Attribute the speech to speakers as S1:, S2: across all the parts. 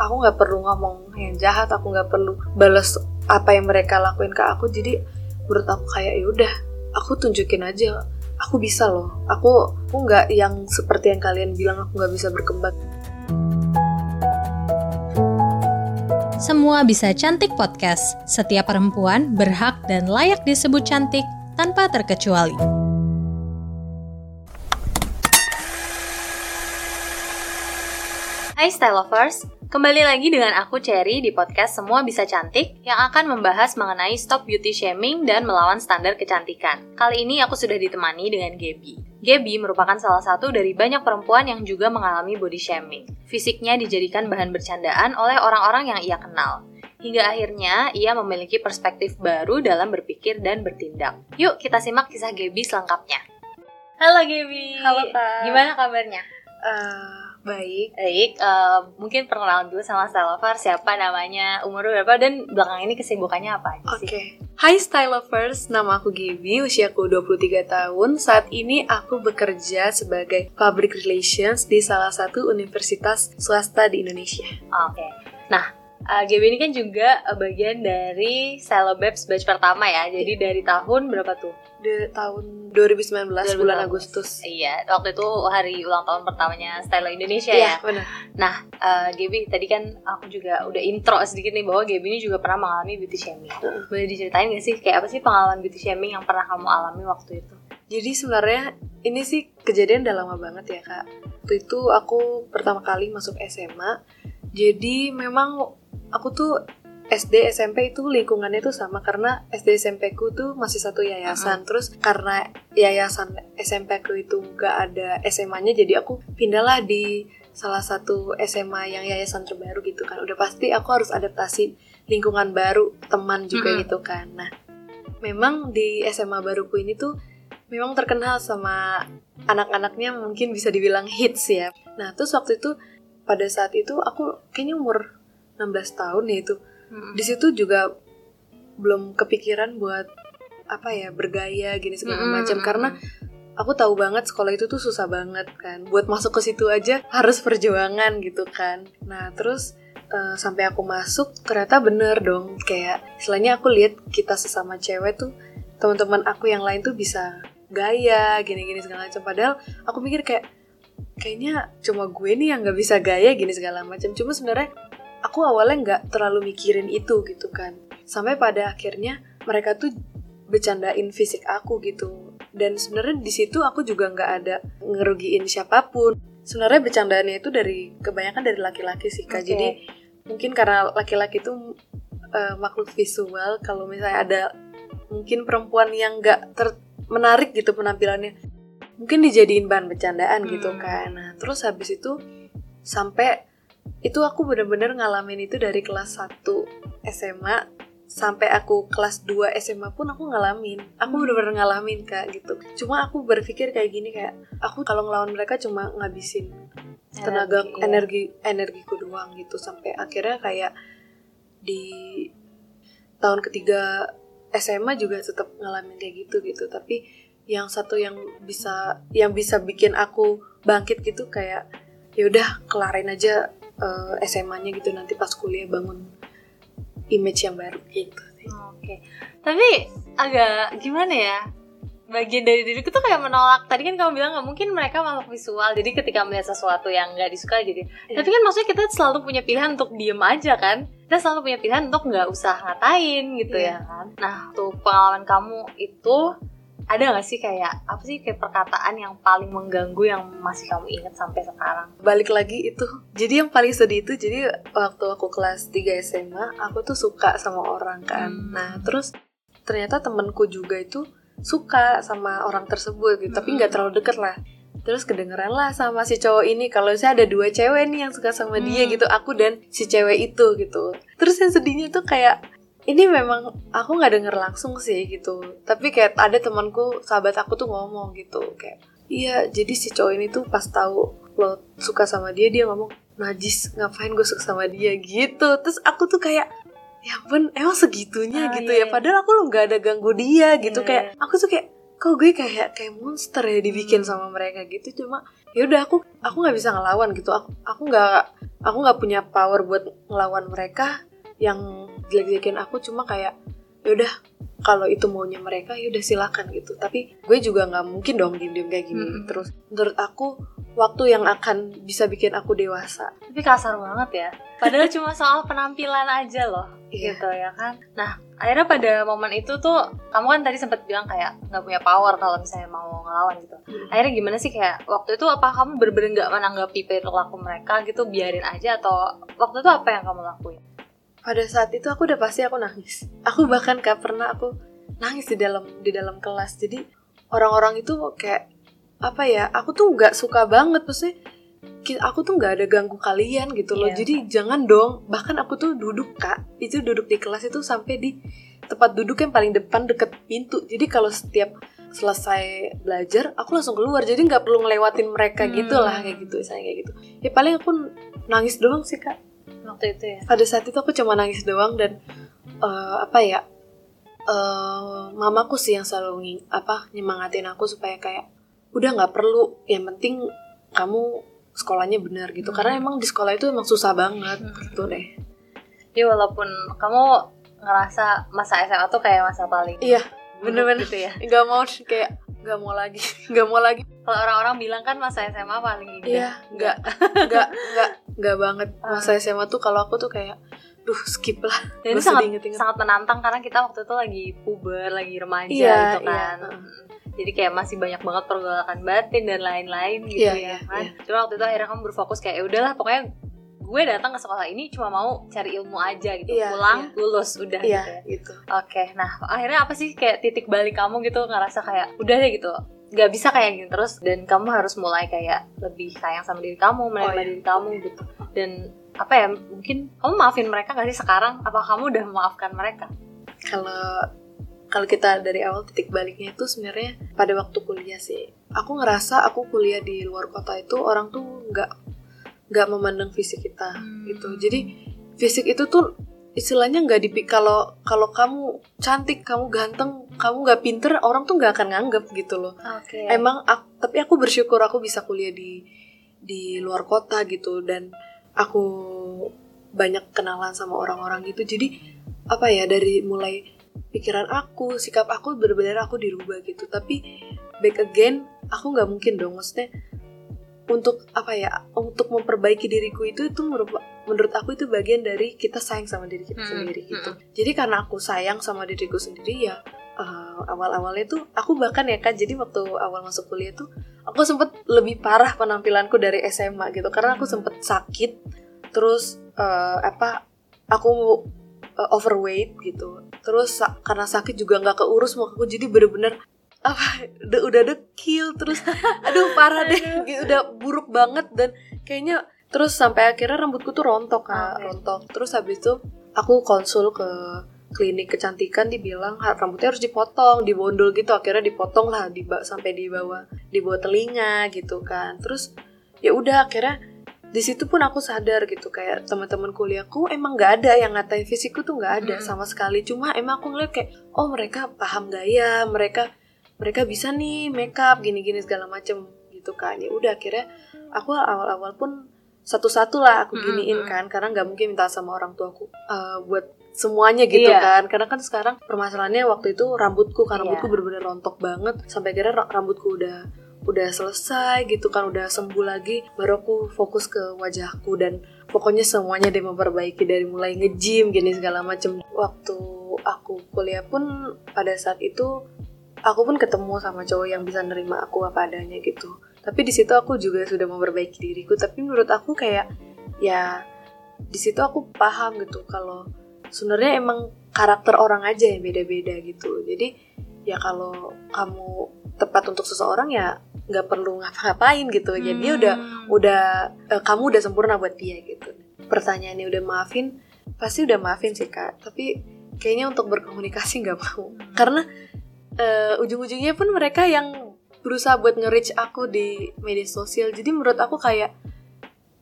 S1: aku nggak perlu ngomong yang jahat aku nggak perlu balas apa yang mereka lakuin ke aku jadi menurut aku kayak yaudah aku tunjukin aja aku bisa loh aku aku nggak yang seperti yang kalian bilang aku nggak bisa berkembang
S2: Semua Bisa Cantik Podcast. Setiap perempuan berhak dan layak disebut cantik tanpa terkecuali.
S3: Hai Style Lovers, kembali lagi dengan aku Cherry di podcast Semua Bisa Cantik yang akan membahas mengenai stop beauty shaming dan melawan standar kecantikan. Kali ini aku sudah ditemani dengan Gaby. Gaby merupakan salah satu dari banyak perempuan yang juga mengalami body shaming. Fisiknya dijadikan bahan bercandaan oleh orang-orang yang ia kenal. Hingga akhirnya ia memiliki perspektif baru dalam berpikir dan bertindak. Yuk kita simak kisah Gaby selengkapnya. Halo Gaby.
S1: Halo, Kak.
S3: Gimana kabarnya?
S1: Eh, baik
S3: Baik, eh, mungkin perkenalan dulu sama Style Lover, siapa namanya, umur berapa, dan belakang ini kesibukannya apa aja
S1: Oke.
S3: sih?
S1: Hai Style Lovers, nama aku Gaby, usiaku 23 tahun. Saat ini aku bekerja sebagai Public Relations di salah satu universitas swasta di Indonesia.
S3: Oke, nah eh, Gaby ini kan juga eh, bagian dari Celebabs batch pertama ya, jadi dari tahun berapa tuh?
S1: Di tahun 2019, bulan Agustus.
S3: Iya, waktu itu hari ulang tahun pertamanya Style Indonesia
S1: Iya,
S3: ya.
S1: benar.
S3: Nah, eh, Gaby tadi kan aku juga udah intro sedikit nih bahwa Gaby ini juga pernah mengalami beauty shaming.
S1: Heeh.
S3: Boleh diceritain gak sih kayak apa sih pengalaman beauty shaming yang pernah kamu alami waktu itu?
S1: Jadi sebenarnya ini sih kejadian udah lama banget ya kak. Waktu itu aku pertama kali masuk SMA. Jadi memang aku tuh SD SMP itu lingkungannya tuh sama karena SD SMP ku tuh masih satu yayasan. Terus karena yayasan SMP ku itu nggak ada SMA-nya, jadi aku pindahlah di salah satu SMA yang yayasan terbaru gitu kan. Udah pasti aku harus adaptasi lingkungan baru, teman juga
S3: Mm-mm.
S1: gitu kan. Nah, memang di SMA baruku ini tuh memang terkenal sama anak-anaknya mungkin bisa dibilang hits ya. Nah, terus waktu itu pada saat itu aku kayaknya umur 16 tahun ya itu. Di situ juga belum kepikiran buat apa ya bergaya gini segala
S3: Mm-mm,
S1: macam karena aku tahu banget sekolah itu tuh susah banget kan. Buat masuk ke situ aja harus perjuangan gitu kan. Nah, terus eh, sampai aku masuk ternyata bener dong kayak istilahnya aku lihat kita sesama cewek tuh teman-teman aku yang lain tuh bisa gaya gini-gini segala macam padahal aku mikir kayak kayaknya cuma gue nih yang nggak bisa gaya gini segala macam cuma sebenarnya aku awalnya nggak terlalu mikirin itu gitu kan. Sampai pada akhirnya mereka tuh bercandain fisik aku gitu. Dan sebenarnya di situ aku juga nggak ada ngerugiin siapa pun. Sebenarnya bercandaannya itu dari kebanyakan dari laki-laki sih kak.
S3: Oke.
S1: jadi mungkin karena laki-laki itu eh, makhluk visual kalau misalnya ada mungkin perempuan yang nggak ter menarik gitu penampilannya mungkin dijadiin bahan bercandaan gitu
S3: Hmm.
S1: kan. Nah terus habis itu sampai itu aku bener-bener ngalamin itu dari kelas 1 SMA sampai aku kelas 2 SMA pun aku ngalamin aku
S3: Hmm.
S1: bener-bener ngalamin kak gitu cuma aku berpikir kayak gini kayak aku kalau ngelawan mereka cuma ngabisin tenaga
S3: Energi, iya.
S1: energi energiku doang gitu sampai akhirnya kayak di tahun ketiga SMA juga tetap ngalamin kayak gitu gitu tapi yang satu yang bisa yang bisa bikin aku bangkit gitu kayak ya udah kelarin aja eh, SMA-nya gitu nanti pas kuliah bangun image yang baru gitu
S3: Oke, tapi agak gimana ya? Bagian dari diriku tuh kayak menolak. Tadi kan kamu bilang nggak mungkin mereka makhluk visual. Jadi ketika melihat sesuatu yang nggak disuka jadi.
S1: Iya.
S3: Tapi kan maksudnya kita selalu punya pilihan untuk diem aja kan? Kita selalu punya pilihan untuk nggak usah ngatain gitu
S1: Iya.
S3: ya kan? Nah, tuh pengalaman kamu itu ada nggak sih kayak apa sih kayak perkataan yang paling mengganggu yang masih kamu ingat sampai sekarang?
S1: balik lagi itu jadi yang paling sedih itu jadi waktu aku kelas 3 SMA aku tuh suka sama orang kan
S3: Hmm.
S1: nah terus ternyata temenku juga itu suka sama orang tersebut gitu tapi
S3: Hmm.
S1: nggak terlalu deket lah terus kedengeran lah sama si cowok ini kalau saya ada dua cewek nih yang suka sama dia
S3: Hmm.
S1: gitu aku dan si cewek itu gitu terus yang sedihnya tuh kayak ini memang aku nggak denger langsung sih gitu. Tapi kayak ada temanku sahabat aku tuh ngomong gitu kayak iya jadi si cowok ini tuh pas tahu lo suka sama dia dia ngomong najis ngapain gue suka sama dia gitu. Terus aku tuh kayak ya ampun emang segitunya
S3: Ah,
S1: gitu
S3: iya,
S1: ya?
S3: iya.
S1: padahal aku lo nggak ada ganggu dia gitu
S3: Iya,
S1: kayak aku tuh kayak kok gue kayak kayak monster ya dibikin sama mereka gitu? Cuma ya udah aku aku nggak bisa ngelawan gitu. Aku aku nggak aku nggak punya power buat ngelawan mereka yang jelek-jelekin aku cuma kayak ya udah kalau itu maunya mereka ya udah silakan gitu tapi gue juga nggak mungkin dong diem-diem kayak gini
S3: Hmm.
S1: terus menurut aku waktu yang akan bisa bikin aku dewasa
S3: Tapi kasar banget ya. Padahal cuma soal penampilan aja loh.
S1: Iya.
S3: Gitu ya kan. Nah, akhirnya pada momen itu tuh kamu kan tadi sempat bilang kayak nggak punya power kalau misalnya mau ngelawan gitu. Akhirnya gimana sih kayak waktu itu apa kamu bener-bener nggak menanggapi perilaku mereka gitu biarin aja atau waktu itu apa yang kamu lakuin?
S1: Pada saat itu aku udah pasti aku nangis. Aku bahkan gak pernah aku nangis di dalam di dalam kelas. Jadi orang-orang itu kayak apa ya aku tuh nggak suka banget. Maksudnya aku tuh nggak ada ganggu kalian gitu loh.
S3: Iya.
S1: jadi jangan dong. Bahkan aku tuh duduk kak. Itu duduk di kelas itu sampai di tempat duduk yang paling depan deket pintu. Jadi kalau setiap selesai belajar aku langsung keluar. Jadi nggak perlu ngelewatin mereka
S3: Hmm.
S1: gitu lah kayak gitu misalnya kayak gitu. Ya paling aku nangis doang sih kak
S3: Waktu itu ya.
S1: pada saat itu aku cuma nangis doang dan eh, apa ya eh, mamaku sih yang selalu nging, apa nyemangatin aku supaya kayak udah nggak perlu yang penting kamu sekolahnya benar gitu
S3: Hmm.
S1: karena emang di sekolah itu emang susah banget
S3: Hmm.
S1: gitu deh
S3: Jadi walaupun kamu ngerasa masa SMA tuh kayak masa paling
S1: iya bener-bener
S3: gitu ya.
S1: nggak mau kayak nggak mau lagi nggak mau lagi
S3: Kalau orang-orang bilang kan masa SMA paling indah.
S1: iya nggak nggak nggak nggak banget masa SMA tuh kalau aku tuh kayak duh skip lah
S3: Dan itu sangat
S1: diinget-inget.
S3: sangat menantang karena kita waktu itu lagi puber, lagi remaja
S1: Iya,
S3: gitu kan.
S1: iya.
S3: Jadi kayak masih banyak banget pergolakan batin dan lain-lain gitu
S1: Iya,
S3: ya
S1: iya,
S3: kan.
S1: iya.
S3: Cuma waktu itu akhirnya kamu berfokus kayak ya udahlah pokoknya gue datang ke sekolah ini cuma mau cari ilmu aja gitu.
S1: Iya,
S3: Pulang, lulus, udah
S1: iya
S3: gitu ya.
S1: gitu
S3: Oke, nah akhirnya apa sih kayak titik balik kamu gitu ngerasa kayak udah deh gitu nggak bisa kayak gini terus. Dan kamu harus mulai kayak lebih sayang sama diri kamu menerima
S1: Oh, iya.
S3: diri kamu gitu. Dan apa ya mungkin kamu maafin mereka gak sih sekarang? Apa kamu udah memaafkan mereka?
S1: Kalau kalau kita dari awal titik baliknya itu sebenarnya pada waktu kuliah sih. Aku ngerasa aku kuliah di luar kota itu orang tuh nggak nggak memandang fisik kita
S3: Hmm.
S1: gitu. Jadi fisik itu tuh istilahnya nggak dipik kalau kalau kamu cantik kamu ganteng kamu nggak pinter orang tuh nggak akan nganggep gitu loh.
S3: Oke.
S1: Emang ak- tapi aku bersyukur aku bisa kuliah di di luar kota gitu dan aku banyak kenalan sama orang-orang gitu. Jadi apa ya dari mulai pikiran aku sikap aku benar-benar aku dirubah gitu. Tapi back again aku nggak mungkin dong. Maksudnya untuk apa ya untuk memperbaiki diriku itu itu menurut aku itu bagian dari kita sayang sama diri kita
S3: Hmm,
S1: sendiri gitu. jadi karena aku sayang sama diriku sendiri ya eh, awal-awalnya tuh aku bahkan ya kan jadi waktu awal masuk kuliah tuh aku sempet lebih parah penampilanku dari SMA gitu. Karena aku sempet sakit terus eh, apa aku eh, overweight gitu. Terus sa- karena sakit juga nggak keurus mukaku jadi bener-bener apa udah, udah dekil terus aduh parah deh. Gitu, udah buruk banget dan kayaknya terus sampai akhirnya rambutku tuh rontok kak.
S3: Oke.
S1: rontok. Terus habis itu aku konsul ke klinik kecantikan dibilang "Ha, rambutnya harus dipotong dibondol gitu. Akhirnya dipotong lah di sampai di bawah di bawah telinga gitu kan. Terus ya udah akhirnya di situ pun aku sadar gitu. Kayak teman-teman kuliahku emang nggak ada yang ngatain fisikku tuh nggak ada
S3: Mm.
S1: sama sekali. Cuma emang aku ngeliat kayak oh mereka paham gaya mereka mereka bisa nih makeup gini-gini segala macem gitu kan ya udah akhirnya aku awal-awal pun satu-satu lah aku giniin
S3: mm.
S1: kan karena nggak mungkin minta sama orang tuaku eh, buat semuanya gitu
S3: Iya.
S1: kan karena kan sekarang permasalahannya waktu itu rambutku
S3: Iya.
S1: rambutku bener-bener rontok banget sampai akhirnya ra- rambutku udah udah selesai gitu kan udah sembuh lagi baru aku fokus ke wajahku dan pokoknya semuanya dia memperbaiki dari mulai nge-gym gini segala macem waktu aku kuliah pun pada saat itu aku pun ketemu sama cowok yang bisa nerima aku apa adanya gitu. Tapi di situ aku juga sudah memperbaiki diriku. Tapi menurut aku kayak ya di situ aku paham gitu kalau sebenarnya emang karakter orang aja yang beda-beda gitu. Jadi ya kalau kamu tepat untuk seseorang ya nggak perlu ngapa-ngapain gitu. Ya dia udah
S3: Hmm.
S1: udah eh, kamu udah sempurna buat dia gitu. Pertanyaannya udah maafin? Pasti udah maafin sih kak. Tapi kayaknya untuk berkomunikasi nggak mau.
S3: Hmm.
S1: karena eh, ujung-ujungnya pun mereka yang berusaha buat nge-reach aku di media sosial. Jadi menurut aku kayak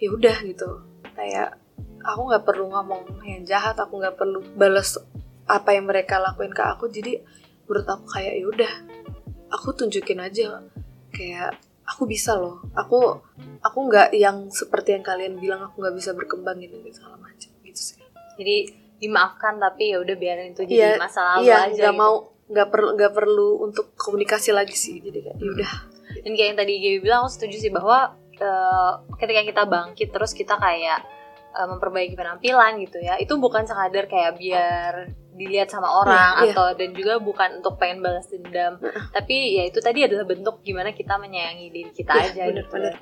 S1: ya udah gitu. Kayak aku nggak perlu ngomong yang jahat aku nggak perlu balas apa yang mereka lakuin ke aku. Jadi menurut aku kayak ya udah aku tunjukin aja. Kayak aku bisa loh. Aku aku nggak yang seperti yang kalian bilang aku nggak bisa berkembang gitu segala macam. Gitu sih.
S3: Jadi dimaafkan tapi ya udah biarin itu jadi masa lalu
S1: iya
S3: aja.
S1: nggak
S3: gitu.
S1: mau nggak perlu nggak perlu untuk komunikasi lagi sih jadi kayak
S3: Hmm.
S1: yaudah
S3: Dan kayak yang tadi Gaby bilang aku setuju sih bahwa eh, ketika kita bangkit terus kita kayak eh, memperbaiki penampilan gitu ya. Itu bukan sekadar kayak biar dilihat sama orang
S1: Iya, iya.
S3: atau dan juga bukan untuk pengen balas dendam. Tapi ya itu tadi adalah bentuk gimana kita menyayangi diri kita
S1: Iya,
S3: aja
S1: bener,
S3: gitu.
S1: bener.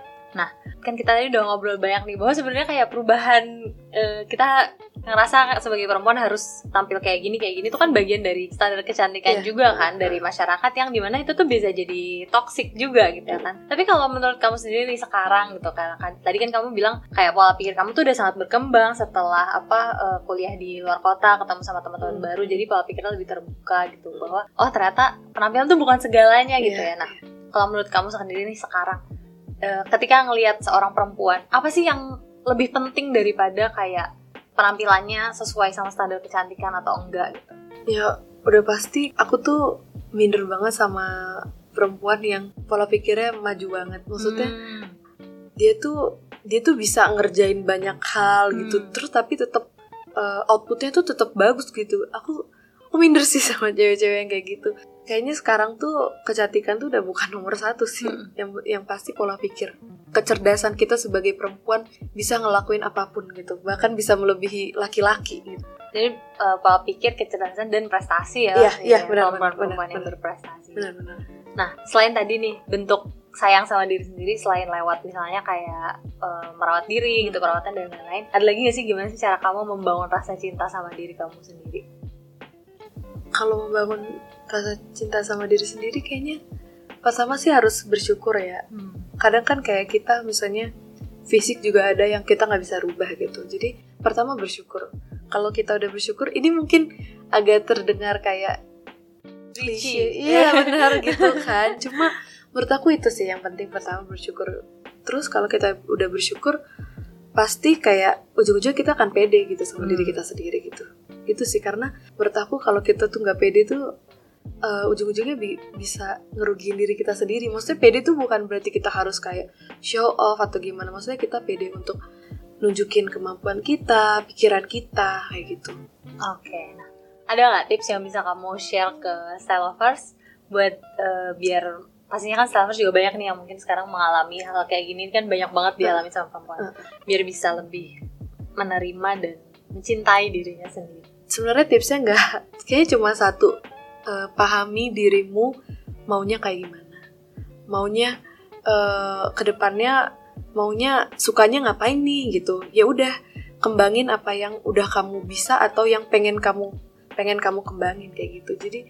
S3: Kan kita tadi udah ngobrol banyak nih bahwa sebenarnya kayak perubahan eh, kita ngerasa sebagai perempuan harus tampil kayak gini kayak gini itu kan bagian dari standar kecantikan
S1: Iya.
S3: juga kan dari masyarakat yang di mana itu tuh bisa jadi toxic juga gitu kan tapi kalau menurut kamu sendiri nih sekarang gitu kan, kan tadi kan kamu bilang kayak pola pikir kamu tuh udah sangat berkembang setelah apa eh, kuliah di luar kota ketemu sama teman-teman
S1: Hmm.
S3: baru jadi pola pikirnya lebih terbuka gitu bahwa oh ternyata penampilan tuh bukan segalanya gitu
S1: Iya,
S3: ya nah kalau menurut kamu sendiri nih sekarang eh, ketika ngelihat seorang perempuan apa sih yang lebih penting daripada kayak penampilannya sesuai sama standar kecantikan atau enggak gitu
S1: ya udah pasti aku tuh minder banget sama perempuan yang pola pikirnya maju banget maksudnya
S3: Hmm.
S1: dia tuh dia tuh bisa ngerjain banyak hal gitu
S3: Hmm.
S1: terus tapi tetap uh, outputnya tuh tetap bagus gitu aku aku minder sih sama cewek-cewek yang kayak gitu kayaknya sekarang tuh kecantikan tuh udah bukan nomor satu sih.
S3: Hmm.
S1: yang yang pasti pola pikir. Kecerdasan kita sebagai perempuan bisa ngelakuin apa pun gitu. Bahkan bisa melebihi laki-laki gitu.
S3: Jadi eh, pola pikir kecerdasan dan prestasi ya.
S1: Iya,
S3: pastinya,
S1: iya, benar,
S3: perempuan-perempuan
S1: benar,
S3: yang
S1: benar.
S3: berprestasi
S1: benar-benar
S3: nah selain tadi nih bentuk sayang sama diri sendiri selain lewat misalnya kayak eh, merawat diri gitu perawatan dan lain-lain ada lagi gak sih gimana sih cara kamu membangun rasa cinta sama diri kamu sendiri?
S1: Kalau membangun rasa cinta sama diri sendiri kayaknya pertama sih harus bersyukur ya. Kadang kan kayak kita misalnya fisik juga ada yang kita nggak bisa rubah gitu. Jadi pertama bersyukur. Kalau kita udah bersyukur ini mungkin agak terdengar kayak klise iya benar gitu kan. Cuma menurut aku itu sih yang penting pertama bersyukur. Terus kalau kita udah bersyukur pasti kayak ujung-ujungnya kita akan pede gitu sama
S3: Hmm.
S1: diri kita sendiri gitu. Itu sih karena menurut aku kalau kita tuh nggak pede tuh eh, ujung-ujungnya bi- bisa ngerugiin diri kita sendiri. Maksudnya pede tuh bukan berarti kita harus kayak show off atau gimana. Maksudnya kita pede untuk nunjukin kemampuan kita pikiran kita kayak gitu.
S3: Oke, nah ada nggak tips yang bisa kamu share ke style lovers buat eh, biar pastinya kan style lovers juga banyak nih yang mungkin sekarang mengalami hal kayak gini. Kan banyak banget dialami sama perempuan. Biar bisa lebih menerima dan mencintai dirinya sendiri.
S1: sebenarnya tipsnya nggak kayaknya cuma satu eh, pahami dirimu maunya kayak gimana. Maunya eh, ke depannya maunya sukanya ngapain nih gitu. Ya udah kembangin apa yang udah kamu bisa atau yang pengen kamu pengen kamu kembangin kayak gitu. Jadi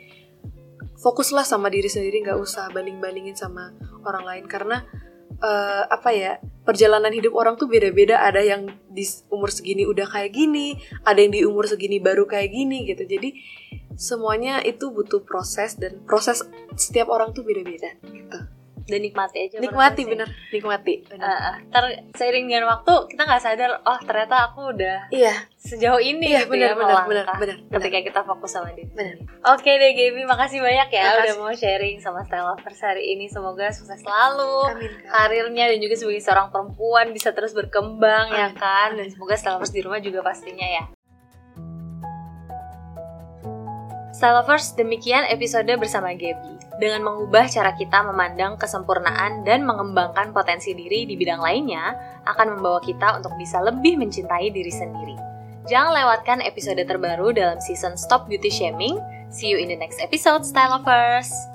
S1: fokuslah sama diri sendiri nggak usah banding bandingin sama orang lain. Karena eh, apa ya perjalanan hidup orang tuh beda-beda. Ada yang di umur segini udah kayak gini ada yang di umur segini baru kayak gini gitu. Jadi semuanya itu butuh proses dan proses setiap orang tuh beda-beda gitu
S3: Dan nikmati aja.
S1: nikmati
S3: prosesnya.
S1: bener nikmati bener.
S3: eh, ntar seiring dengan waktu kita nggak sadar, oh ternyata aku udah
S1: iya
S3: sejauh ini
S1: iya
S3: gitu
S1: bener
S3: ya
S1: bener bener bener
S3: Ketika kita fokus sama diri
S1: Bener.
S3: Oke deh Gaby, makasih banyak ya
S1: Makasih.
S3: udah mau sharing sama Style Lovers hari ini. Semoga sukses selalu.
S1: amin
S3: karirnya dan juga sebagai seorang perempuan bisa terus berkembang ya
S1: Amin.
S3: kan dan semoga Style Lovers di rumah juga pastinya ya. Lovers, demikian episode bersama Gaby. Dengan mengubah cara kita memandang kesempurnaan dan mengembangkan potensi diri di bidang lainnya, akan membawa kita untuk bisa lebih mencintai diri sendiri. Jangan lewatkan episode terbaru dalam season Stop Beauty Shaming. See you in the next episode, Style Lovers!